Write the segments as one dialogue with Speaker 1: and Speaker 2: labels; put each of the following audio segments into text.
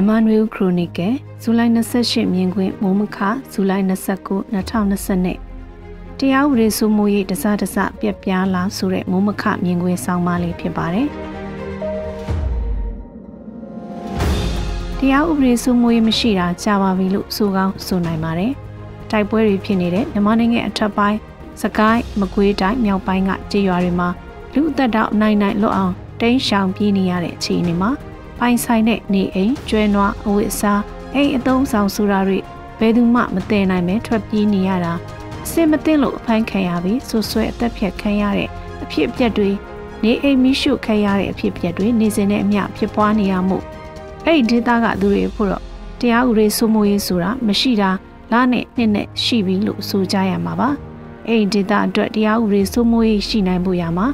Speaker 1: မြန်မာနွေဦးခရိုနီကယ်ဇူလိုင်28မြင်ကွင်းမိုးမခဇူလိုင်29 2020တရားဥပဒေစိုးမိုးရေးတစတစပြက်ပြားလာဆိုတဲ့မိုးမခမြင်ကွင်းဆောင်းပါးလေးဖြစ်ပါတယ်တရားဥပဒေစိုးမိုးရေးမရှိတာကြာပါပြီလို့ဆိုကောင်းဆိုနိုင်ပါတယ်တိုက်ပွဲတွေဖြစ်နေတဲ့မြန်မာနိုင်ငံအထက်ပိုင်းစကိုင်းမကွေးတိုင်းမြောက်ပိုင်းကကြေးရွာတွေမှာလူအသက်တောင်နိုင်နိုင်လွတ်အောင်တိန်းရှောင်ပြေးနေရတဲ့အခြေအနေမှာ ပိုင်ဆိုင်တဲ့နေအိမ်ကျွဲနွားအဝတ်အစားအိမ်အသုံးဆောင်ဆိုတာတွေဘယ်သူမှမတည်နိုင်ပဲထွက်ပြေးနေရတာအစင်မသိလို့အဖမ်းခံရပြီးဆွဆွဲအသက်ဖြတ်ခံရတဲ့အဖြစ်အပျက်တွေနေအိမ်မိရှုခံရတဲ့အဖြစ်အပျက်တွေနေစဉ်နဲ့အမျှဖြစ်ပွားနေရမှုအဲ့ဒီဒေသကသူတွေဖို့တော့တရားဥပဒေစိုးမိုးရေးဆိုတာမရှိတာလနဲ့နှစ်နဲ့ရှိပြီလို့ဆိုကြရမှာပါအဲ့ဒီဒေသအတွက်တရားဥပဒေစိုးမိုးရေးရှိနိုင်ဖို့ရမှာ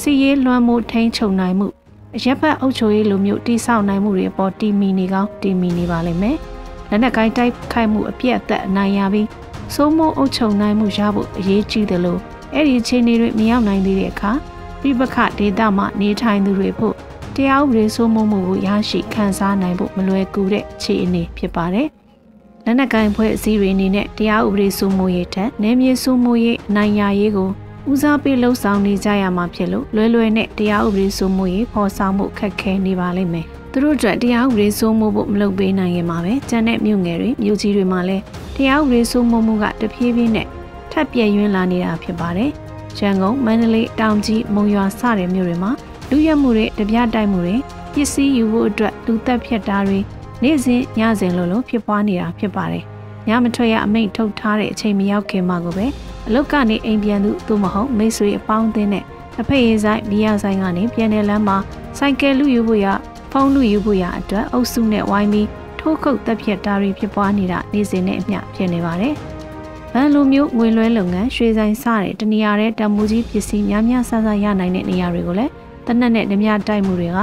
Speaker 1: စီရေးလွှမ်းမိုးထိန်းချုပ်နိုင်မှု အရက်ဖက်အုပ်ချုပ်ရေးလိုမျိုးတိဆောက်နိုင်မှုတွေပေါ်တီမီနေကောင်းတီမီနေပါလိမ့်မယ်။လက်နက်ကိုင်းတိုက်ခိုက်မှုအပြည့်အသက်အနိုင်ရပြီးစိုးမိုးအုပ်ချုပ်နိုင်မှုရဖို့အရေးကြီးတယ်လို့အဲ့ဒီအခြေအနေတွေမရောက်နိုင်သေးတဲ့အခါပြပခဒေတာမှနေထိုင်သူတွေဖို့တရားဥပဒေစိုးမိုးမှုကိုရရှိခံစားနိုင်ဖို့မလွယ်ကူတဲ့အခြေအနေဖြစ်ပါတယ်။လက်နက်ကိုင်းဖွဲ့အစည်းတွေအနေနဲ့တရားဥပဒေစိုးမိုးရေးထက်နယ်မြေစိုးမိုးရေးအနိုင်ရရေးကို ဦးစားပေးလှုပ်ဆောင်နေကြရမှာဖြစ်လို့လွယ်လွယ်နဲ့တရားဥပဒေစိုးမိုးရေးဖော်ဆောင်မှုခက်ခဲနေပါလိမ့်မယ်။သူတို့အတွက်တရားဥပဒေစိုးမိုးဖို့မလုပ်ပေးနိုင်ရင်မှာပဲကျန်တဲ့မြို့ငယ်တွေမြို့ကြီးတွေမှာလည်းတရားဥပဒေစိုးမိုးမှုကတဖြည်းဖြည်းနဲ့ထပ်ပြည့်ရွံ့လာနေတာဖြစ်ပါတယ်။ရန်ကုန်မန္တလေးတောင်ကြီးမုံရွာစတဲ့မြို့တွေမှာလူရဲမှုတွေတပြားတိုက်မှုတွေပစ္စည်းယူဖို့အတွက်လူသက်ဖြတ်တာတွေနေ့စဉ်ညစဉ်လိုလိုဖြစ်ပွားနေတာဖြစ်ပါတယ်။ညမထွက်ရအမိန့်ထုတ်ထားတဲ့အချိန်မရောက်ခင်မှာကိုပဲ အလုတ်ကနေအိမ်ပြန်သူသို့မဟုတ်မိတ်ဆွေအပေါင်းအသင်းနဲ့တစ်ဖက်ရေးဆိုင်ဘီယာဆိုင်ကနေပြန်တဲ့လမ်းမှာဆိုင်ကယ်လူယူဖို့ရဖုန်းလူယူဖို့ရအတွက်အုပ်စုနဲ့ဝိုင်းပြီးထိုးခုတ်တက်ဖြတ်တာတွေဖြစ်ပွားနေတာနေ့စဉ်နဲ့အမျှဖြစ်နေပါတယ်။ဗန်လိုမျိုးငွေလွှဲလုပ်ငန်းရွှေဆိုင်စတဲ့တနေရာတဲ့တံမူကြီးပစ္စည်းများများဆဆရနိုင်တဲ့နေရာတွေကိုလည်းတနက်နဲ့ဓမြတိုက်မှုတွေက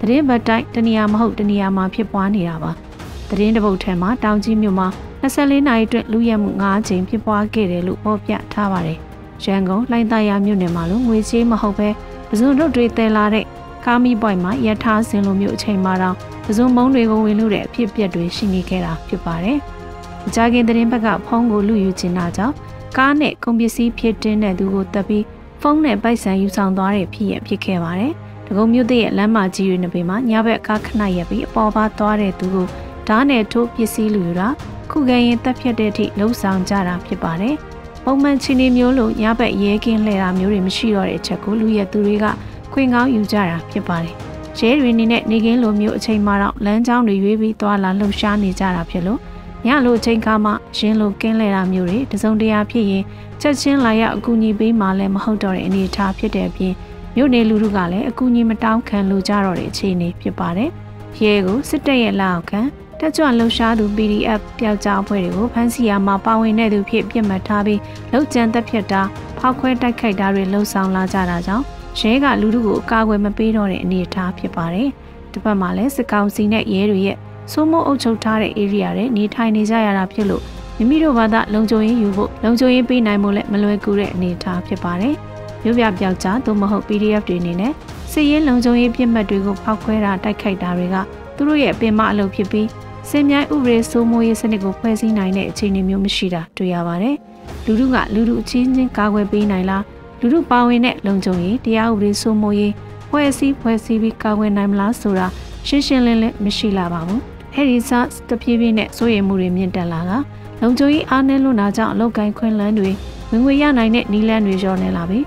Speaker 1: သတင်းဘတ်တိုက်တနေရာမဟုတ်တနေရာမှာဖြစ်ပွားနေတာပါ။သတင်းတပုတ်ထဲမှာတောင်ကြီးမြို့မှာ 24နာရီအတွင်းလူရဲမှု9ချိန်ဖြစ်ပွားခဲ့တယ်လို့ဖော်ပြထားပါတယ်။ရန်ကုန်လိုင်းသားရမြို့နယ်မှာလို့ငွေချေးမဟုတ်ပဲပဇွန်တို့တွေတည်လာတဲ့ကာမီပွိုင်မှာရထားစင်လိုမျိုးအချိန်မှတော့ပဇွန်မုံတွေကိုဝင်လို့တဲ့အဖြစ်အပျက်တွေရှိနေခဲ့တာဖြစ်ပါတယ်။အကြခင်သတင်းဘက်ကဖုန်းကိုလူယူချင်တာကြောင့်ကားနဲ့ကုန်ပစ္စည်းဖြစ်တင်းတဲ့သူကိုတပ်ပြီးဖုန်းနဲ့ပိုက်ဆံယူဆောင်သွားတဲ့ဖြစ်ရဖြစ်ခဲ့ပါတယ်။ဒဂုံမြို့တဲ့လမ်းမကြီးတွေနှစ်ပေမှာညဘက်ကားခဏရပ်ပြီးအပေါ်ပါသွားတဲ့သူကိုဓာတ်နဲ့ထိုးပစ္စည်းလူယူတာ ခုခံရင်တက်ဖြတ်တဲ့အထိလှုံ့ဆော်ကြတာဖြစ်ပါတယ်။ပုံမှန်ချင်းနေမျိုးလိုညဘက်ရဲကင်းလှဲတာမျိုးတွေမရှိတော့တဲ့အချက်ကိုလူရဲသူတွေကခွင်ကောင်းယူကြတာဖြစ်ပါတယ်။ရဲတွေနေနဲ့နေကင်းလိုမျိုးအချိန်မှတော့လမ်းကြောင်းတွေရွေးပြီးသွားလာလှုပ်ရှားနေကြတာဖြစ်လို့ညလိုအချိန်ခါမှရင်းလိုကင်းလဲတာမျိုးတွေတစုံတရာဖြစ်ရင်ချက်ချင်းလာရောက်အကူအညီပေးမှလည်းမဟုတ်တော့တဲ့အနေအထားဖြစ်တဲ့အပြင်မြို့နယ်လူထုကလည်းအကူအညီမတောင်းခံလိုကြတော့တဲ့အခြေအနေဖြစ်ပါတယ်။ရဲကိုစစ်တပ်ရဲ့လက်အောက်ခံ တက်ကြွလှုပ်ရှားသူ PDF ပျောက်ကြားအဖွဲ့တွေကိုဖမ်းဆီးရမှာပါဝင်တဲ့သူဖြစ်ပြစ်မှတ်ထားပြီးလောက်ကျန်သက်ဖြစ်တာဖောက်ခွဲတိုက်ခိုက်တာတွေလှုံ့ဆော်လာကြတာကြောင့်ရဲကလူထုကိုအကာအကွယ်မပေးတော့တဲ့အနေအထားဖြစ်ပါတယ်။တစ်ပတ်မှာလည်းစစ်ကောင်စီနဲ့ရဲတွေရဲ့စိုးမိုးအုပ်ချုပ်ထားတဲ့ area တွေနေထိုင်နေကြရတာဖြစ်လို့မိမိတို့ဘာသာလုံခြုံရေးယူဖို့လုံခြုံရေးပေးနိုင်မှုလည်းမလွယ်ကူတဲ့အနေအထားဖြစ်ပါတယ်။မြို့ပြပျောက်ကြားသို့မဟုတ် PDF တွေအနေနဲ့ စစ်ရေးလုံခြုံရေးပြစ်မှတ်တွေကိုဖောက်ခွဲတာတိုက်ခိုက်တာတွေကသူတို့ရဲ့အပင်မအလုပ်ဖြစ်ပြီးစင်မြိုင်ဥပဒေစိုးမိုးရေးစနစ်ကိုဖွဲ့စည်းနိုင်တဲ့အခြေအနေမျိုးမရှိတာတွေ့ရပါတယ်။လူထုကလူထုအချင်းချင်းကာကွယ်ပေးနိုင်လားလူထုပါဝင်တဲ့လုံခြုံရေးတရားဥပဒေစိုးမိုးရေးဖွဲ့စည်းဖွဲ့စည်းပြီးကာကွယ်နိုင်မလားဆိုတာရှင်းရှင်းလင်းလင်းမရှိလာပါဘူး။အဲဒီစားတပြေးပြေးနဲ့စိုးရိမ်မှုတွေမြင့်တက်လာကလုံခြုံရေးအားနည်းလွန်းတာကြောင့်အလောက်ကိုင်းခွင့်လန်းတွေဝင်ငွေရနိုင်တဲ့နီလန်းတွေလျော့နေလာပြီး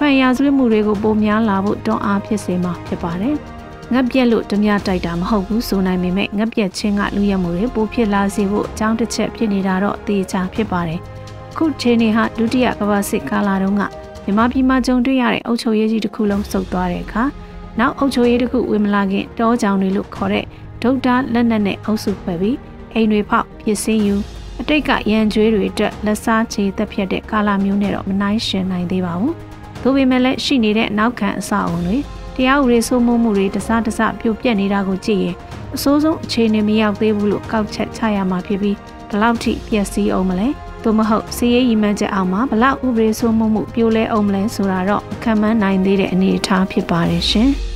Speaker 1: တပန်ရာဇဝတ်မှုတွေကိုပိုများလာဖို့တွန်းအားဖြစ်စေမှာဖြစ်ပါတယ်။ငက်ပြက်လို့ဓမြတိုက်တာမဟုတ်ဘူးဆိုနိုင်ပေမဲ့ငက်ပြက်ချင်းကလူရမှုတွေပိုဖြစ်လာစေဖို့အကြောင်းတစ်ချက်ဖြစ်နေတာတော့သေချာဖြစ်ပါတယ်။ခုချိန်နေဟာဒုတိယကမ္ဘာစစ်ကာလတုန်းကမြန်မာပြည်မှာကြုံတွေ့ရတဲ့အုပ်ချုပ်ရေးကြီးတစ်ခုလုံးစုပ်သွားတဲ့အခါနောက်အုပ်ချုပ်ရေးတစ်ခုဝင်မလာခင်တောကြောင်တွေလို့ခေါ်တဲ့ဒုတ်တာလက်နက်နဲ့အုပ်စုဖွဲ့ပြီးအိမ်တွေဖောက်ပစ္စည်းယူအတိတ်ကရန်ကျွေးတွေအတွက်လက်စားချေတက်ဖြတ်တဲ့ကာလမျိုးနဲ့တော့မနိုင်ရှင်နိုင်သေးပါဘူး။ ဒါပေမဲ့လည်းရှိနေတဲ့နောက်ခံအဆောက်အုံတွေတရားဥပဒေစိုးမိုးမှုတွေတစားတစပြိုပြက်နေတာကိုကြည့်ရင်အဆိုးဆုံးအခြေအနေမရောက်သေးဘူးလို့ကောက်ချက်ချရမှာဖြစ်ပြီးဘလောက်ထိပျက်စီးအောင်မလဲသို့မဟုတ်စီးရေးရီမှန်းချက်အောင်မှာဘလောက်ဥပဒေစိုးမိုးမှုပြိုလဲအောင်မလဲဆိုတာတော့ခံမှန်းနိုင်သေးတဲ့အနေအထားဖြစ်ပါတယ်ရှင်။